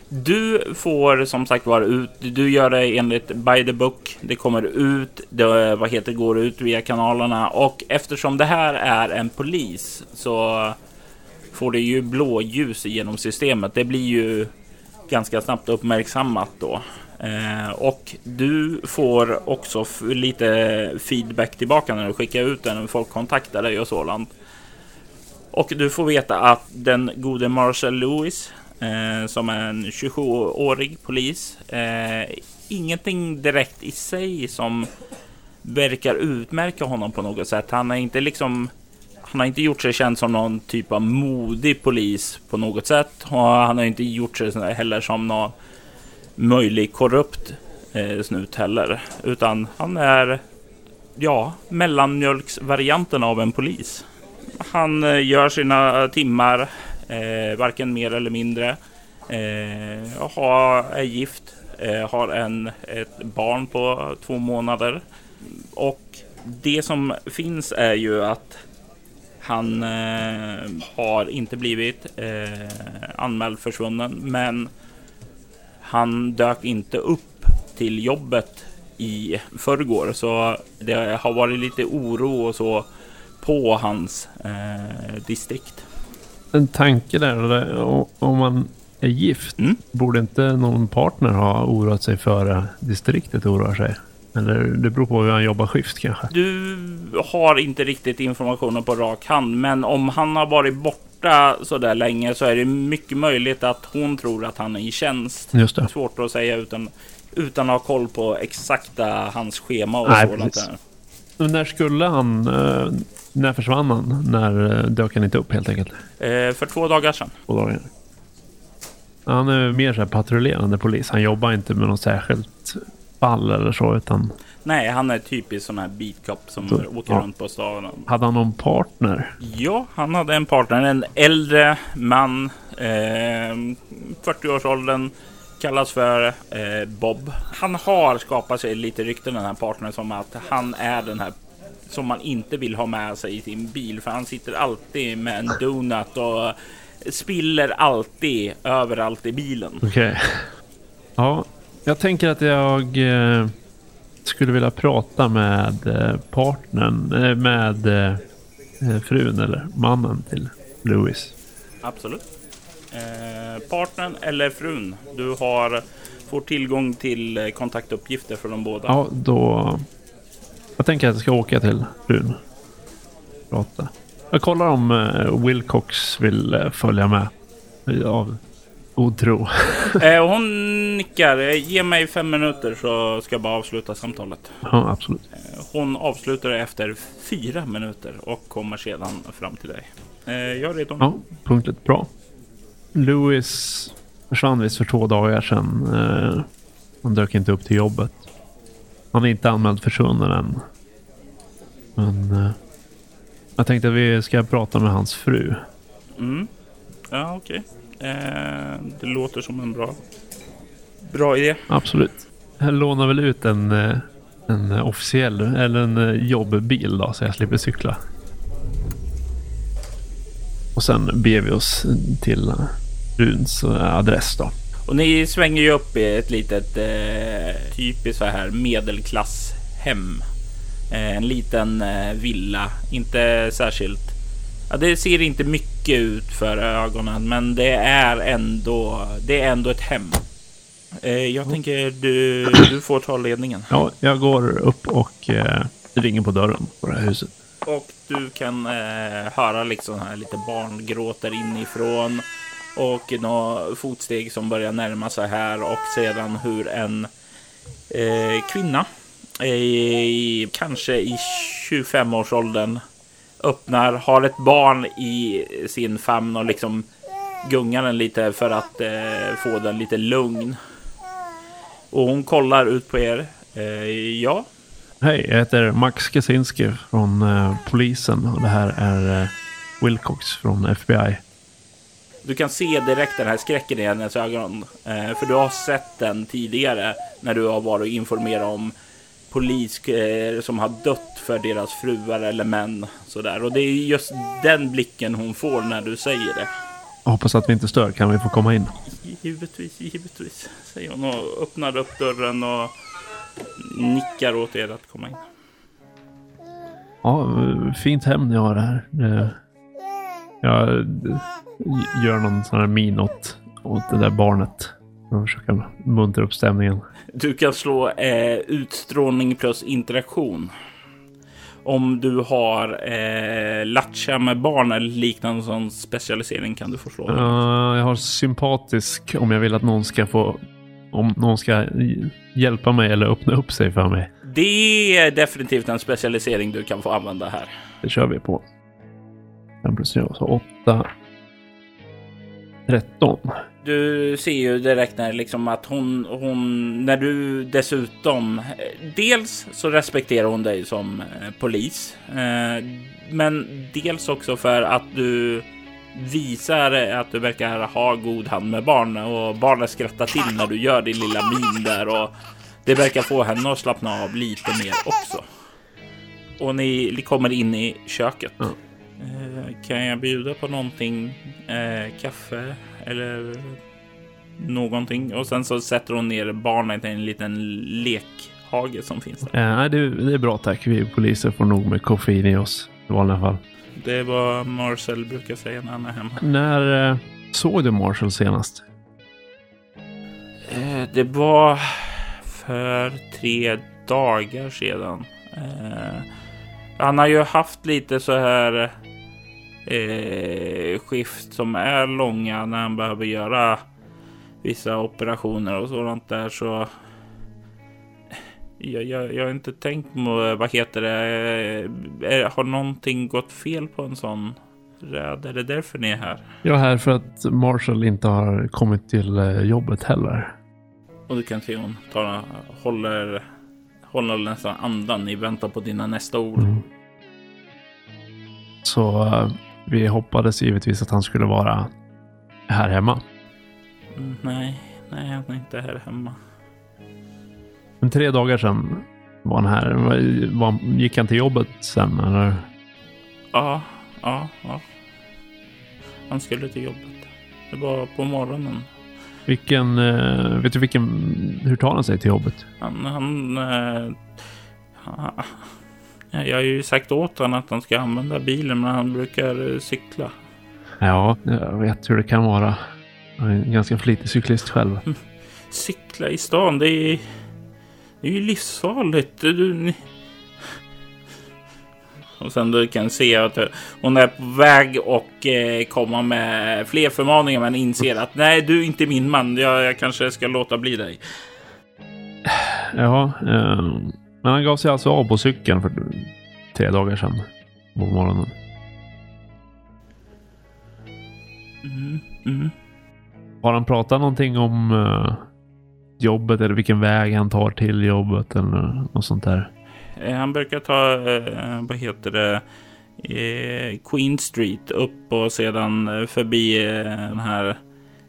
Du får som sagt vara ut. Du gör det enligt by the book. Det kommer ut. Det vad heter, går ut via kanalerna och eftersom det här är en polis så får det ju blåljus genom systemet. Det blir ju ganska snabbt uppmärksammat då. Eh, och du får också lite feedback tillbaka när du skickar ut den. Folk kontaktar dig och sådant. Och du får veta att den gode Marshall Lewis, eh, som är en 27-årig polis, eh, ingenting direkt i sig som verkar utmärka honom på något sätt. Han har inte liksom han har inte gjort sig känd som någon typ av modig polis på något sätt. Han har inte gjort sig heller som någon möjlig korrupt eh, snut heller. Utan han är ja, mellanmjölksvarianten av en polis. Han eh, gör sina timmar, eh, varken mer eller mindre. Eh, har, är gift, eh, har en, ett barn på två månader. Och det som finns är ju att han eh, har inte blivit eh, anmäld försvunnen, men han dök inte upp till jobbet i förrgår så det har varit lite oro och så på hans eh, distrikt.
En tanke där, om man är gift, mm. borde inte någon partner ha oroat sig före distriktet oroar sig? Eller det beror på hur han jobbar skift kanske?
Du har inte riktigt informationen på rak hand, men om han har varit borta så där länge så är det mycket möjligt att hon tror att han är i tjänst.
Just det.
Svårt att säga utan, utan att ha koll på exakta hans schema och Nej, sådant där.
Men när skulle han... Eh, när försvann han? När eh, dök han inte upp helt enkelt?
Eh, för två dagar sedan.
Två dagar. Han är mer så patrullerande polis. Han jobbar inte med något särskilt fall eller så utan...
Nej, han är typisk sån här beatcop som så, åker ja. runt på stan.
Hade han någon partner?
Ja, han hade en partner. En äldre man. Eh, 40-årsåldern. Kallas för eh, Bob. Han har skapat sig lite rykten den här partnern som att han är den här som man inte vill ha med sig i sin bil. För han sitter alltid med en donut och spiller alltid överallt i bilen.
Okej. Okay. Ja, jag tänker att jag eh, skulle vilja prata med eh, partnern, eh, med eh, frun eller mannen till Louis.
Absolut. Eh, partnern eller frun. Du har får tillgång till kontaktuppgifter för de båda.
Ja, då. Jag tänker att jag ska åka till frun. Prata. Jag kollar om Wilcox vill följa med. Av god tro.
eh, hon nickar. Ge mig fem minuter så ska jag bara avsluta samtalet.
Ja, absolut.
Eh, hon avslutar efter fyra minuter och kommer sedan fram till dig. Eh, jag är redo.
Ja, punktligt. Bra. Louis försvann visst för två dagar sedan. Eh, han dök inte upp till jobbet. Han är inte anmäld försvunnen än. Men eh, jag tänkte att vi ska prata med hans fru.
Mm. Ja, okej. Okay. Eh, det låter som en bra, bra idé.
Absolut. Jag lånar väl ut en, eh, en officiell eller en eh, jobbbil då så jag slipper cykla. Och sen beger vi oss till Runs adress då.
Och ni svänger ju upp i ett litet eh, typiskt så här medelklasshem Eh, en liten eh, villa, inte särskilt. Ja, det ser inte mycket ut för ögonen, men det är ändå. Det är ändå ett hem. Eh, jag tänker du, du får ta ledningen.
Ja, jag går upp och eh, ringer på dörren på det här huset.
Och du kan eh, höra liksom här lite barngråter inifrån och några fotsteg som börjar närma sig här och sedan hur en eh, kvinna i, kanske i 25-årsåldern öppnar, har ett barn i sin famn och liksom gungar den lite för att eh, få den lite lugn. Och hon kollar ut på er. Eh, ja.
Hej, jag heter Max Kaczynski från eh, polisen och det här är eh, Wilcox från FBI.
Du kan se direkt den här skräcken i hennes ögon. Eh, för du har sett den tidigare när du har varit och informerat om polis eh, som har dött för deras fruar eller män. Sådär. Och det är just den blicken hon får när du säger det.
Jag hoppas att vi inte stör. Kan vi få komma in?
Givetvis, givetvis, säger hon och öppnar upp dörren och nickar åt er att komma in.
Ja, fint hem ni har här. Jag gör någon sån här min åt, åt det där barnet. Jag försöker muntra upp stämningen.
Du kan slå eh, utstrålning plus interaktion. Om du har eh, latcha med barn eller liknande sån specialisering kan du få slå.
Uh, jag har sympatisk om jag vill att någon ska få om någon ska hjälpa mig eller öppna upp sig för mig.
Det är definitivt en specialisering du kan få använda här.
Det kör vi på. 5 plus 3, så 8. 13
du ser ju direkt när liksom att hon, hon, när du dessutom, dels så respekterar hon dig som eh, polis, eh, men dels också för att du visar att du verkar ha god hand med barn och barnen skrattar till när du gör din lilla min där och det verkar få henne att slappna av lite mer också. Och ni kommer in i köket. Mm. Kan jag bjuda på någonting? kaffe eller någonting. Och sen så sätter hon ner barnet i en liten hage som finns där.
Eh, nej, det, det är bra tack. Vi poliser får nog med koffein i oss i vanliga fall.
Det är vad Marcel brukar säga när han är hemma.
När eh, såg du Marshall senast?
Eh, det var för tre dagar sedan. Eh, han har ju haft lite så här eh, skift som är långa när han behöver göra vissa operationer och sådant där så. Jag, jag, jag har inte tänkt på vad heter det? Är, har någonting gått fel på en sån räd? Är det därför ni är här?
Jag är här för att Marshall inte har kommit till eh, jobbet heller.
Och du kan se hon tar, håller, håller nästan andan i väntan på dina nästa ord.
Mm. Så vi hoppades givetvis att han skulle vara här hemma.
Mm, nej, nej, han är inte här hemma.
Men tre dagar sedan var han här. Var, gick han till jobbet sen eller?
Ja, ja, ja. Han skulle till jobbet. Det var på morgonen.
Vilken, uh, vet du vilken, hur tar han sig till jobbet?
Han, han, uh, han jag har ju sagt åt honom att han ska använda bilen, men han brukar uh, cykla.
Ja, jag vet hur det kan vara. Jag är en ganska flitig cyklist själv.
Cykla i stan, det är, det är ju livsfarligt. Du, ni... Och sen du kan se att hon är på väg och eh, komma med fler förmaningar men inser att nej, du är inte min man. Jag, jag kanske ska låta bli dig.
Ja, eh, men han gav sig alltså av på cykeln för tre dagar sedan på morgonen.
Mm, mm.
Har han pratat någonting om uh, jobbet eller vilken väg han tar till jobbet eller något sånt där?
Eh, han brukar ta, uh, vad heter det, uh, Queen Street upp och sedan förbi den här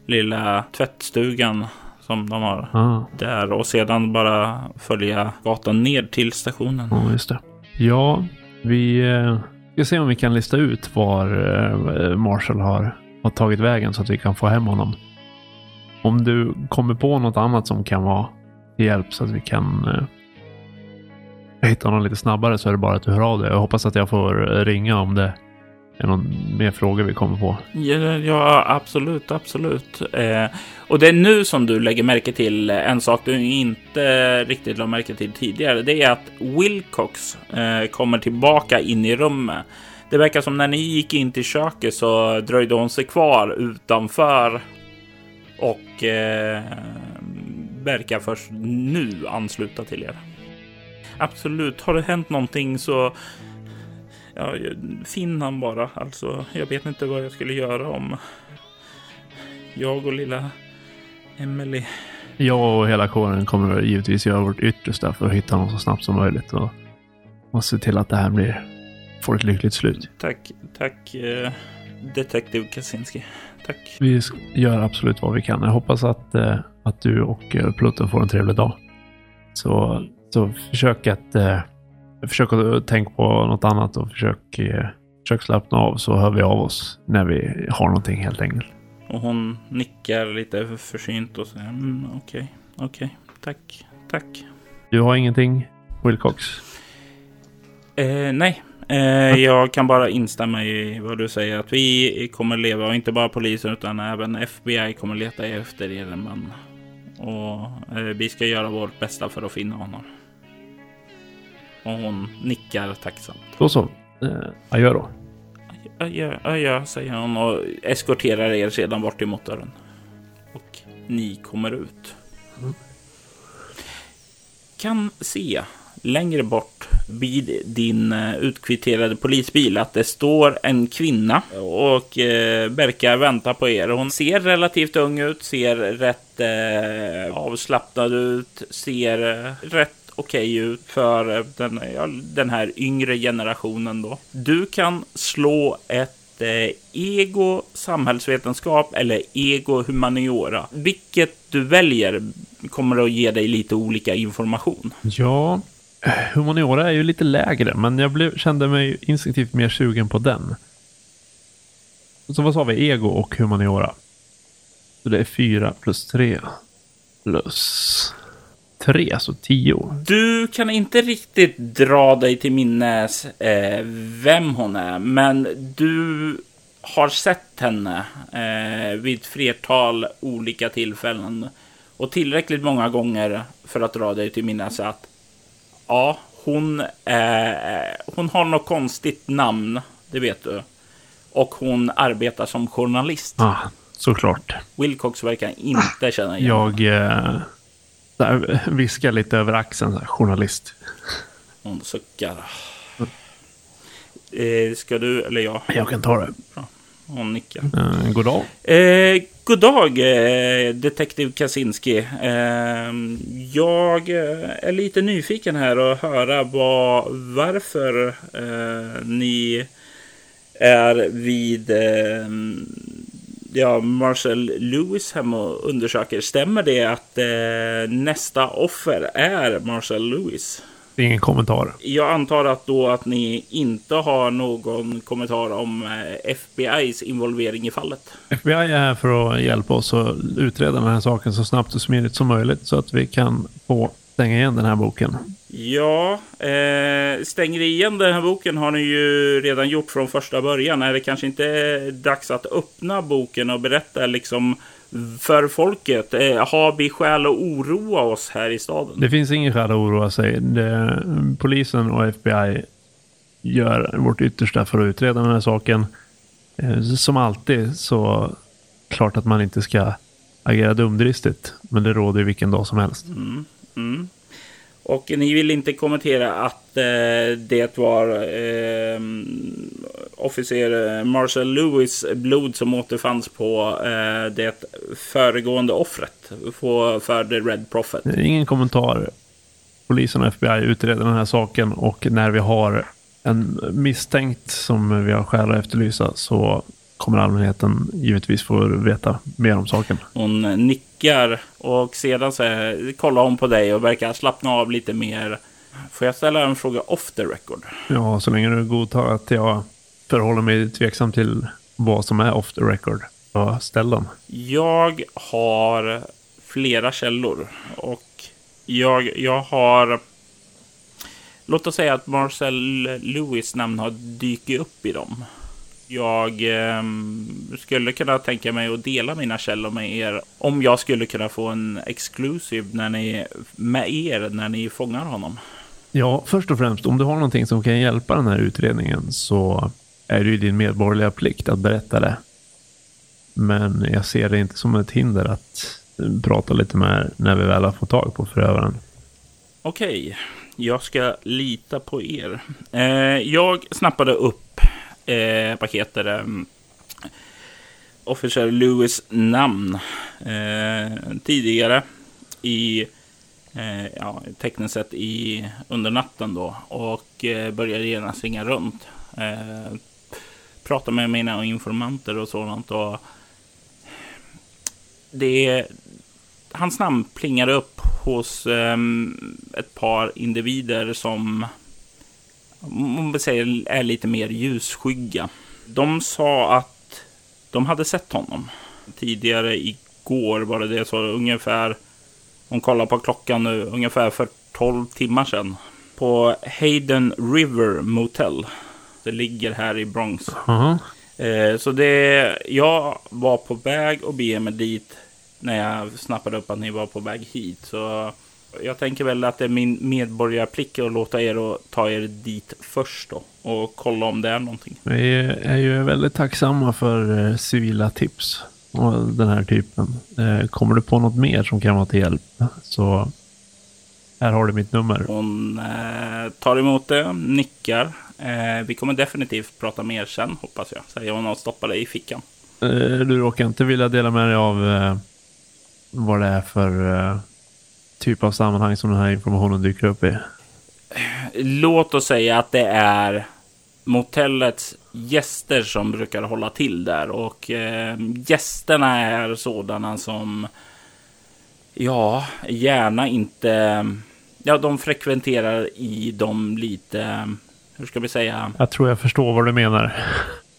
lilla tvättstugan som de har
ah.
där och sedan bara följa gatan ner till stationen.
Ja, just det. Ja, vi eh, ska se om vi kan lista ut var eh, Marshall har, har tagit vägen så att vi kan få hem honom. Om du kommer på något annat som kan vara till hjälp så att vi kan eh, hitta honom lite snabbare så är det bara att du hör av dig. Jag hoppas att jag får ringa om det är någon mer fråga vi kommer på.
Ja, ja absolut, absolut. Eh, och det är nu som du lägger märke till eh, en sak du inte riktigt lade märke till tidigare. Det är att Wilcox eh, kommer tillbaka in i rummet. Det verkar som när ni gick in till köket så dröjde hon sig kvar utanför och eh, verkar först nu ansluta till er. Absolut, har det hänt någonting så ja, finn han bara. Alltså, jag vet inte vad jag skulle göra om jag och lilla Emily.
Jag och hela kåren kommer givetvis göra vårt yttersta för att hitta honom så snabbt som möjligt och, och se till att det här blir, får ett lyckligt slut.
Tack, tack eh, detektiv Kaczynski. Tack.
Vi gör absolut vad vi kan. Jag hoppas att, eh, att du och eh, Plutten får en trevlig dag. Så, så försök att eh, försök att tänka på något annat och försök, eh, försök slappna av så hör vi av oss när vi har någonting helt enkelt.
Och hon nickar lite försynt och säger mm, okej, okay, okej, okay, tack, tack.
Du har ingenting, Wilcox?
Eh, nej, eh, jag kan bara instämma i vad du säger. Att vi kommer leva, och inte bara polisen utan även FBI kommer leta efter er man. Och eh, vi ska göra vårt bästa för att finna honom. Och hon nickar tacksamt.
Då så. Eh, adjö då.
Adjö, adjö, säger hon och eskorterar er sedan bort emot dörren. Och ni kommer ut. Mm. Kan se längre bort vid din uh, utkvitterade polisbil att det står en kvinna och uh, verkar vänta på er. Hon ser relativt ung ut, ser rätt uh, avslappnad ut, ser uh, rätt okej okay ut för eh, den, ja, den här yngre generationen då. Du kan slå ett eh, ego samhällsvetenskap eller ego humaniora. Vilket du väljer kommer att ge dig lite olika information.
Ja, humaniora är ju lite lägre, men jag blev, kände mig instinktivt mer sugen på den. Så vad sa vi? Ego och humaniora. Så det är fyra plus tre plus tre, så tio.
Du kan inte riktigt dra dig till minnes eh, vem hon är, men du har sett henne eh, vid ett flertal olika tillfällen och tillräckligt många gånger för att dra dig till minnes att ja, hon, eh, hon har något konstigt namn, det vet du. Och hon arbetar som journalist.
Ja, ah, såklart.
Wilcox verkar inte känna igen
Jag eh, viskar lite över axeln, här, journalist.
Hon suckar. Eh, ska du eller jag?
Jag kan ta det.
Bra. Hon nickar.
Eh, god dag.
Eh, god dag, eh, detektiv Kaczynski. Eh, jag eh, är lite nyfiken här och höra vad, varför eh, ni är vid eh, ja, Marcel Lewis hem och undersöker. Stämmer det att eh, nästa offer är Marcel Lewis?
Ingen kommentar.
Jag antar att då att ni inte har någon kommentar om eh, FBIs involvering i fallet.
FBI är här för att hjälpa oss att utreda den här saken så snabbt och smidigt som möjligt så att vi kan få stänga igen den här boken.
Ja, eh, stänger igen den här boken har ni ju redan gjort från första början. Är det kanske inte dags att öppna boken och berätta liksom för folket? Eh, har vi skäl att oroa oss här i staden?
Det finns ingen skäl att oroa sig. Det, polisen och FBI gör vårt yttersta för att utreda den här saken. Eh, som alltid så klart att man inte ska agera dumdristigt. Men det råder ju vilken dag som helst.
Mm, mm. Och ni vill inte kommentera att eh, det var eh, officer Marshall Lewis blod som återfanns på eh, det föregående offret för, för The Red Prophet.
Ingen kommentar. Polisen och FBI utreder den här saken och när vi har en misstänkt som vi har skäl att efterlysa så kommer allmänheten givetvis få veta mer om saken.
Hon nickar och sedan så kollar hon på dig och verkar slappna av lite mer. Får jag ställa en fråga off the record?
Ja, så länge du godtar att jag förhåller mig tveksam till vad som är off the record. Ja, ställ den.
Jag har flera källor och jag, jag har Låt oss säga att Marcel Lewis namn har dykt upp i dem. Jag eh, skulle kunna tänka mig att dela mina källor med er om jag skulle kunna få en exclusive när ni, med er när ni fångar honom.
Ja, först och främst, om du har någonting som kan hjälpa den här utredningen så är det ju din medborgerliga plikt att berätta det. Men jag ser det inte som ett hinder att prata lite med när vi väl har fått tag på förövaren.
Okej, jag ska lita på er. Eh, jag snappade upp eh, vad heter det? Mm. Officer Lewis namn eh, tidigare i eh, ja, tekniskt sett i under natten då och eh, började genast ringa runt. Eh, prata med mina informanter och sådant och det hans namn plingade upp hos eh, ett par individer som om vi säger är lite mer ljusskygga. De sa att de hade sett honom tidigare igår var det det så ungefär. Om kollar på klockan nu ungefär för 12 timmar sedan på Hayden River Motel. Det ligger här i Bronx. Uh -huh. eh, så det, jag var på väg att bege mig dit när jag snappade upp att ni var på väg hit. Så jag tänker väl att det är min medborgarplikt att låta er att ta er dit först då och kolla om det är någonting.
Vi är ju väldigt tacksamma för eh, civila tips av den här typen. Eh, kommer du på något mer som kan vara till hjälp så här har du mitt nummer.
Hon eh, tar emot det, nickar. Vi kommer definitivt prata mer sen hoppas jag, säger hon och stoppar det i fickan.
Du råkar inte vilja dela med dig av vad det är för typ av sammanhang som den här informationen dyker upp i?
Låt oss säga att det är motellets gäster som brukar hålla till där och eh, gästerna är sådana som ja, gärna inte. Ja, de frekventerar i de lite. Hur ska vi säga?
Jag tror jag förstår vad du menar.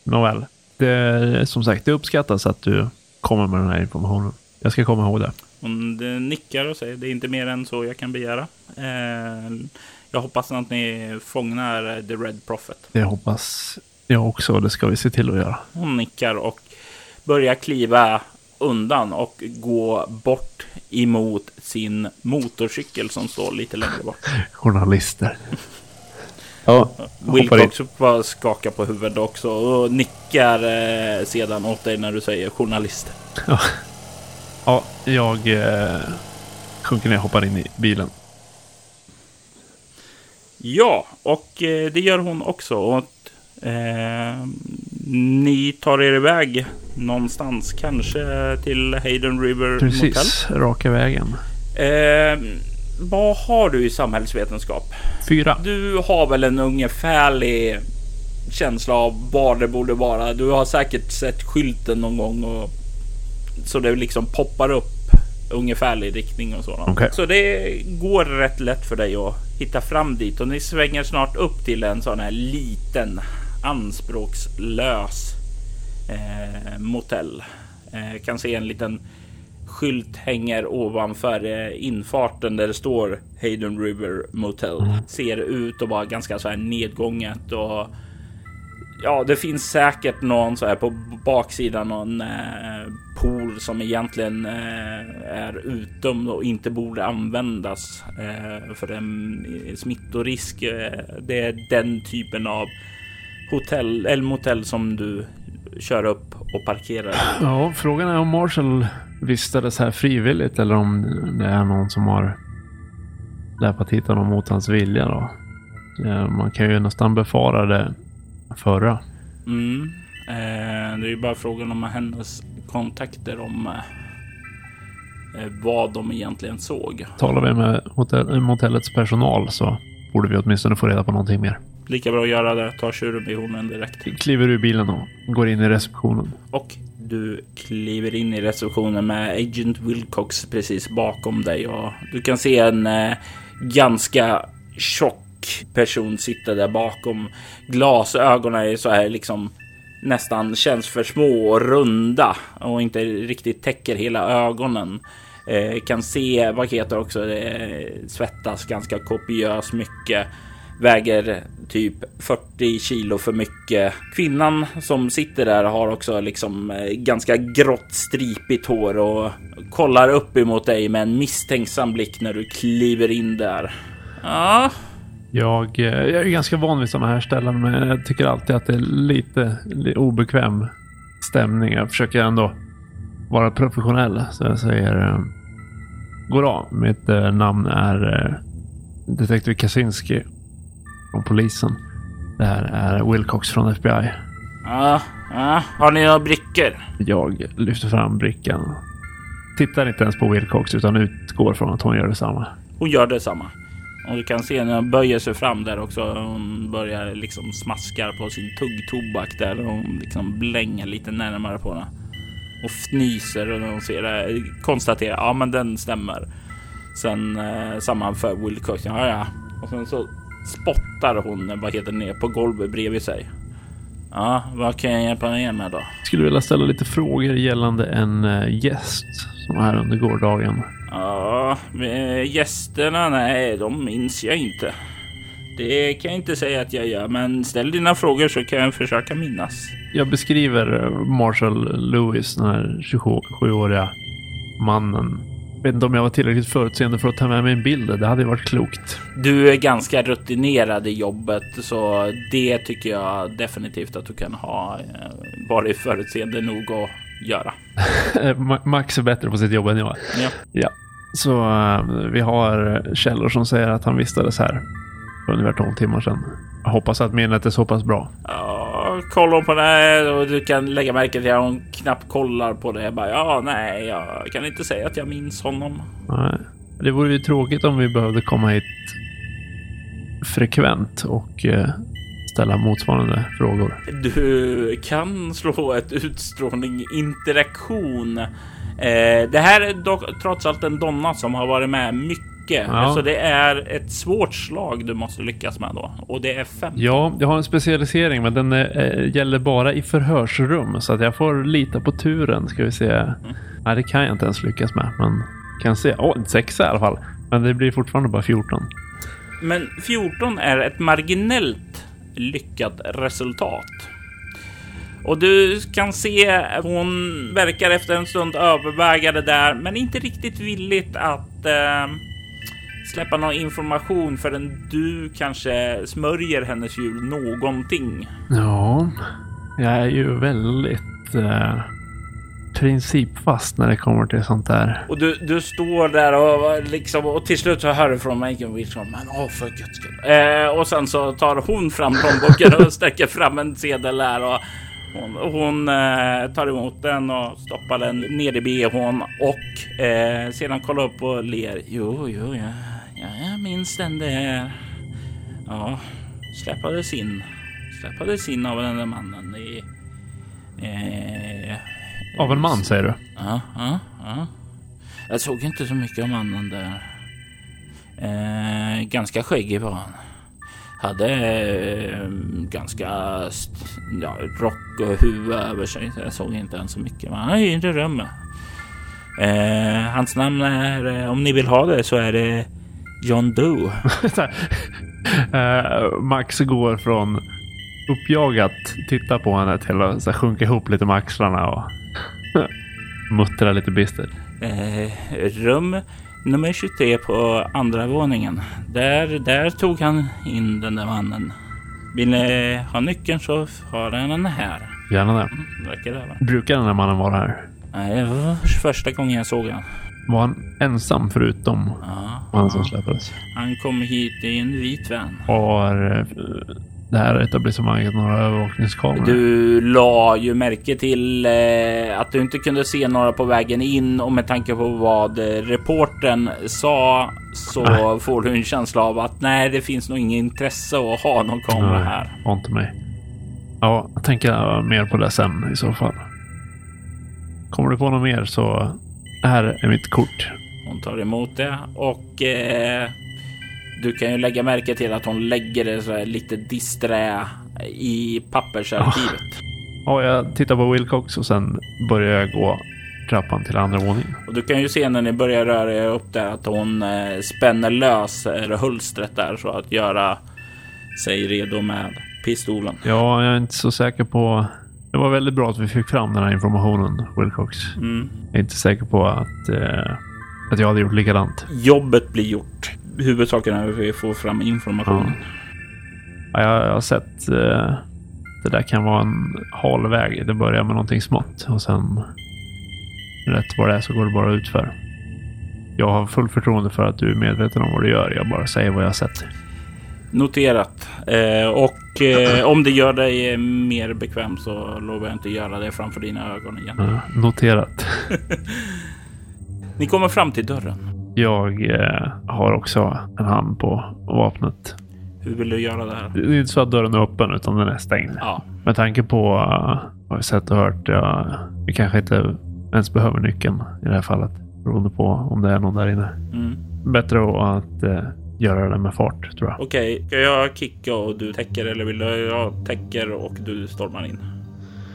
Nåväl, det som sagt, det uppskattas att du kommer med den här informationen. Jag ska komma ihåg det.
Hon nickar och säger det är inte mer än så jag kan begära. Eh, jag hoppas att ni fångar The Red Prophet.
Det hoppas jag också och det ska vi se till att göra.
Hon nickar och börjar kliva undan och gå bort emot sin motorcykel som står lite längre bort.
Journalister.
Ja, Wilcox bara skakar på huvudet också och nickar eh, sedan åt dig när du säger journalister.
Ja, ja jag eh, sjunker ner och hoppar in i bilen.
Ja, och eh, det gör hon också. Och, eh, ni tar er iväg någonstans, kanske till Hayden River
Precis, Motel. Precis, raka vägen.
Eh, vad har du i samhällsvetenskap?
Fyra.
Du har väl en ungefärlig känsla av var det borde vara. Du har säkert sett skylten någon gång och så det liksom poppar upp ungefärlig riktning och sådant.
Okay.
Så det går rätt lätt för dig att hitta fram dit och ni svänger snart upp till en sån här liten anspråkslös eh, motell. Eh, kan se en liten skylt hänger ovanför eh, infarten där det står Hayden River Motel. Mm. Ser ut att vara ganska så här nedgånget och ja, det finns säkert någon så här på baksidan någon eh, pool som egentligen eh, är utdömd och inte borde användas eh, för en smittorisk. Eh, det är den typen av hotell eller motell som du kör upp och parkerar.
Ja, frågan är om Marshall vistades här frivilligt eller om det är någon som har läpat hit honom mot hans vilja då. Eh, man kan ju nästan befara det förra.
Mm. Eh, det är ju bara frågan om hennes kontakter om eh, vad de egentligen såg.
Talar vi med hotell, motellets personal så borde vi åtminstone få reda på någonting mer.
Lika bra att göra det. Ta tjuren vid hornen direkt.
Kliver ur bilen och går in i receptionen.
Och du kliver in i receptionen med Agent Wilcox precis bakom dig och du kan se en eh, ganska tjock person sitta där bakom. Glasögonen är så här liksom nästan känns för små och runda och inte riktigt täcker hela ögonen. Eh, kan se vad heter också, Eh, svettas ganska kopiöst mycket väger typ 40 kilo för mycket. Kvinnan som sitter där har också liksom eh, ganska grått stripigt hår och kollar upp emot dig med en misstänksam blick när du kliver in där. Ja.
Jag, eh, jag är ganska van vid sådana här ställen, men jag tycker alltid att det är lite, lite obekväm stämning. Jag försöker ändå vara professionell, så jag säger eh, Goddag, mitt namn är detektiv Kaczynski från polisen. Det här är Wilcox från FBI.
Ja, ja. Har ni några brickor?
Jag lyfter fram brickan. Tittar inte ens på Wilcox utan utgår från att hon gör detsamma.
Hon gör detsamma. Och du kan se när hon böjer sig fram där också. Hon börjar liksom smaskar på sin tuggtobak där. Och hon liksom blänger lite närmare på den. Och fnyser och hon ser det. Konstaterar, ja men den stämmer. Sen eh, sammanför Wilcox, ja ja. Och sen så spottar hon eh, vad heter ner på golvet bredvid sig. Ja, vad kan jag hjälpa er med då?
Skulle vilja ställa lite frågor gällande en eh, gäst som var här under gårdagen.
Ja, gästerna, nej, de minns jag inte. Det kan jag inte säga att jag gör, men ställ dina frågor så kan jag försöka minnas.
Jag beskriver eh, Marshall Lewis, den här 27-åriga mannen vet inte om jag var tillräckligt förutseende för att ta med mig en bild. Det hade varit klokt.
Du är ganska rutinerad i jobbet så det tycker jag definitivt att du kan ha eh, varit förutseende nog att göra.
Max är bättre på sitt jobb än jag.
Ja.
ja. Så uh, vi har källor som säger att han vistades här för ungefär 12 timmar sedan. Jag hoppas att minnet är så pass bra.
Ja, kolla på det och du kan lägga märke till att hon knappt kollar på det. Jag bara, ja, nej, jag kan inte säga att jag minns honom.
Nej, det vore ju tråkigt om vi behövde komma hit frekvent och eh, ställa motsvarande frågor.
Du kan slå ett utstrålning interaktion. Eh, det här är dock trots allt en donna som har varit med mycket. Ja. Så det är ett svårt slag du måste lyckas med då. Och det är fem.
Ja, jag har en specialisering men den är, gäller bara i förhörsrum. Så att jag får lita på turen ska vi se. Mm. Nej, det kan jag inte ens lyckas med. Men kan se. Åh, oh, en sexa i alla fall. Men det blir fortfarande bara 14.
Men 14 är ett marginellt lyckat resultat. Och du kan se hon verkar efter en stund överväga det där, men inte riktigt villigt att eh, släppa någon information förrän du kanske smörjer hennes jul någonting.
Ja, jag är ju väldigt eh, principfast när det kommer till sånt där.
Och du, du står där och liksom och till slut så hör du från Megan Wilson, men åh för guds skull. Eh, och sen så tar hon fram plånboken och sträcker fram en sedel där och hon, hon eh, tar emot den och stoppar den ner i bhn och eh, sedan kollar upp och ler. Jo, jo, ja, ja jag minns den där. Ja, släppades in. Släppades in av den där mannen i...
Eh, av en man säger du?
Ja, ja, ja. Jag såg inte så mycket av mannen där. Eh, ganska skäggig var han hade eh, ganska ja, rock och huvud över sig. Så jag såg inte än så mycket. Men han är i det rummet. Eh, hans namn är, eh, om ni vill ha det, så är det John Doe.
eh, Max går från uppjagat titta på henne till att sjunka ihop lite med axlarna och muttra lite bistert.
Eh, rum nummer 23 på andra våningen. Där, där tog han in den där mannen. Vill ni ha nyckeln så har han den här.
Gärna det. Mm, verkar det Brukar den där mannen vara här?
Nej, det var första gången jag såg honom.
Var han ensam förutom ja, han som släppades?
Han kom hit i en vit van.
Har eh, det här etablissemanget några övervakningskameror?
Du la ju märke till eh, att du inte kunde se några på vägen in och med tanke på vad eh, reporten sa så nej. får du en känsla av att nej, det finns nog inget intresse att ha någon kamera nej, här.
Var inte mig. Ja, jag tänker mer på det sen i så fall. Kommer du på något mer så här är mitt kort.
Hon tar emot det och eh, du kan ju lägga märke till att hon lägger det så lite disträ i pappersarkivet.
Ja, jag tittar på Wilcox och sen börjar jag gå trappan till andra våningen.
Och du kan ju se när ni börjar röra er upp där att hon eh, spänner lös hölstret där så att göra sig redo med pistolen.
Ja, jag är inte så säker på. Det var väldigt bra att vi fick fram den här informationen, Wilcox. Mm. Jag är inte säker på att, eh, att jag hade gjort likadant.
Jobbet blir gjort huvudsaken är att vi får fram informationen.
Ja. Ja, jag har sett eh, det där kan vara en hal väg. Det börjar med någonting smått och sen rätt vad det är så går det bara utför. Jag har full förtroende för att du är medveten om vad du gör. Jag bara säger vad jag har sett.
Noterat. Eh, och eh, om det gör dig mer bekväm så lovar jag inte göra det framför dina ögon igen.
Ja, noterat.
Ni kommer fram till dörren.
Jag eh, har också en hand på vapnet.
Hur vill du göra det här?
Det är inte så att dörren är öppen utan den är stängd.
Ja.
Med tanke på uh, vad vi sett och hört. Ja, vi kanske inte ens behöver nyckeln i det här fallet. Beroende på om det är någon där inne. Mm. Bättre att uh, göra det med fart tror jag.
Okej, okay. ska jag kicka och du täcker eller vill du jag täcker och du stormar in?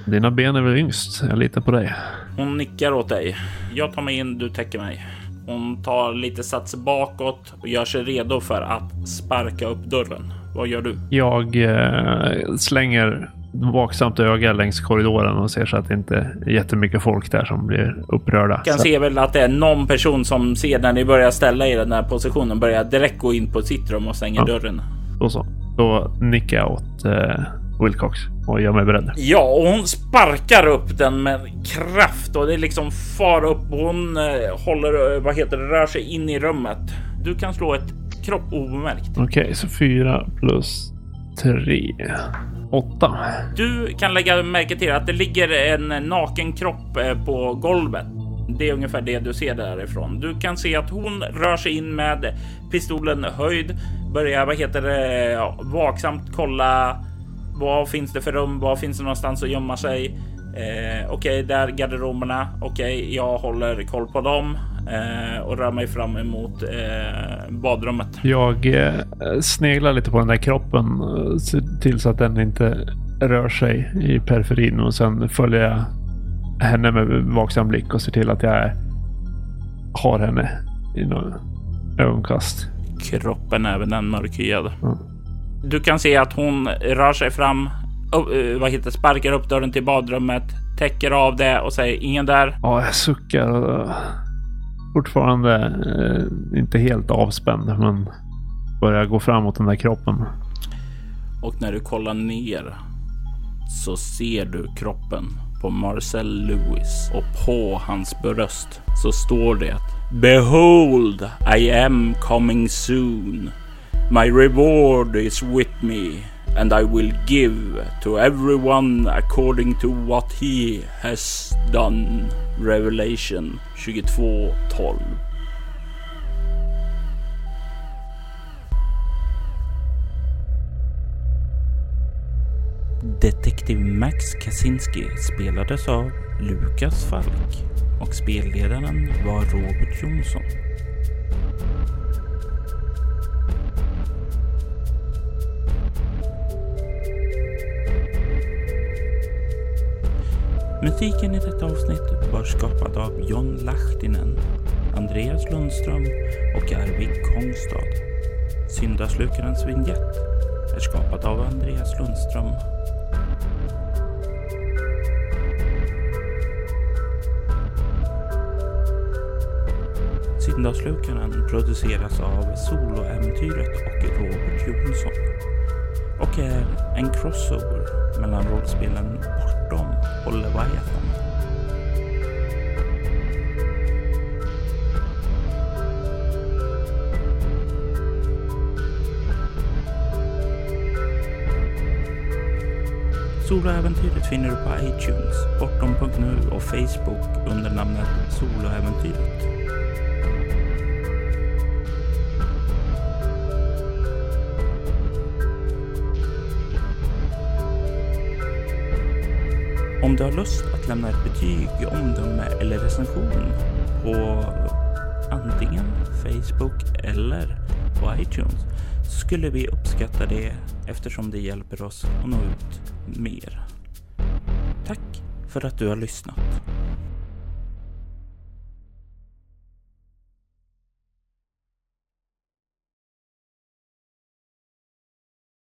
Dina ben är väl yngst. Jag litar på dig.
Hon nickar åt dig. Jag tar mig in, du täcker mig. Hon tar lite sats bakåt och gör sig redo för att sparka upp dörren. Vad gör du?
Jag eh, slänger vaksamt öga längs korridoren och ser så att det inte är jättemycket folk där som blir upprörda.
Jag kan se väl att det är någon person som ser när ni börjar ställa i den här positionen börjar direkt gå in på sitt rum och stänga ja. dörren.
Då så. Då nickar jag åt eh, Wilcox och gör mig beredd.
Ja, och hon sparkar upp den med kraft och det liksom far upp. Hon eh, håller, eh, vad heter det, rör sig in i rummet. Du kan slå ett kropp obemärkt.
Okej, okay, så fyra plus tre. Åtta.
Du kan lägga märke till att det ligger en naken kropp eh, på golvet. Det är ungefär det du ser därifrån. Du kan se att hon rör sig in med pistolen höjd, börjar, vad heter det, vaksamt kolla vad finns det för rum? Vad finns det någonstans att gömma sig? Eh, Okej, okay, där garderoberna. Okej, okay, jag håller koll på dem eh, och rör mig fram emot eh, badrummet.
Jag eh, sneglar lite på den där kroppen. Eh, ser till så att den inte rör sig i periferin och sen följer jag henne med vaksam blick och ser till att jag har henne i några ögonkast.
Kroppen är även den mörkhyade.
Mm.
Du kan se att hon rör sig fram, uh, vad heter sparkar upp dörren till badrummet, täcker av det och säger ingen där.
Ja, jag suckar och fortfarande eh, inte helt avspänd, men börjar gå framåt den där kroppen.
Och när du kollar ner så ser du kroppen på Marcel Lewis och på hans bröst så står det Behold, I am coming soon. My reward is with me and I will give to everyone according to what he has done. Revelation 22.12 Detektiv Max Kaczynski spelades av Lukas Falk och spelledaren var Robert Jonsson. Musiken i detta avsnitt var skapad av John Lahtinen, Andreas Lundström och Arvid Kongstad. Syndaslukarens vignett är skapad av Andreas Lundström Syndaslukaren produceras av Soloäventyret och Robert Jonsson och är en crossover mellan rollspelen och Leviathan. Soloäventyret finner du på iTunes, bortom.nu och Facebook under namnet Soloäventyret. Om du har lust att lämna ett betyg, omdöme eller recension på antingen Facebook eller på iTunes skulle vi uppskatta det eftersom det hjälper oss att nå ut mer. Tack för att du har lyssnat.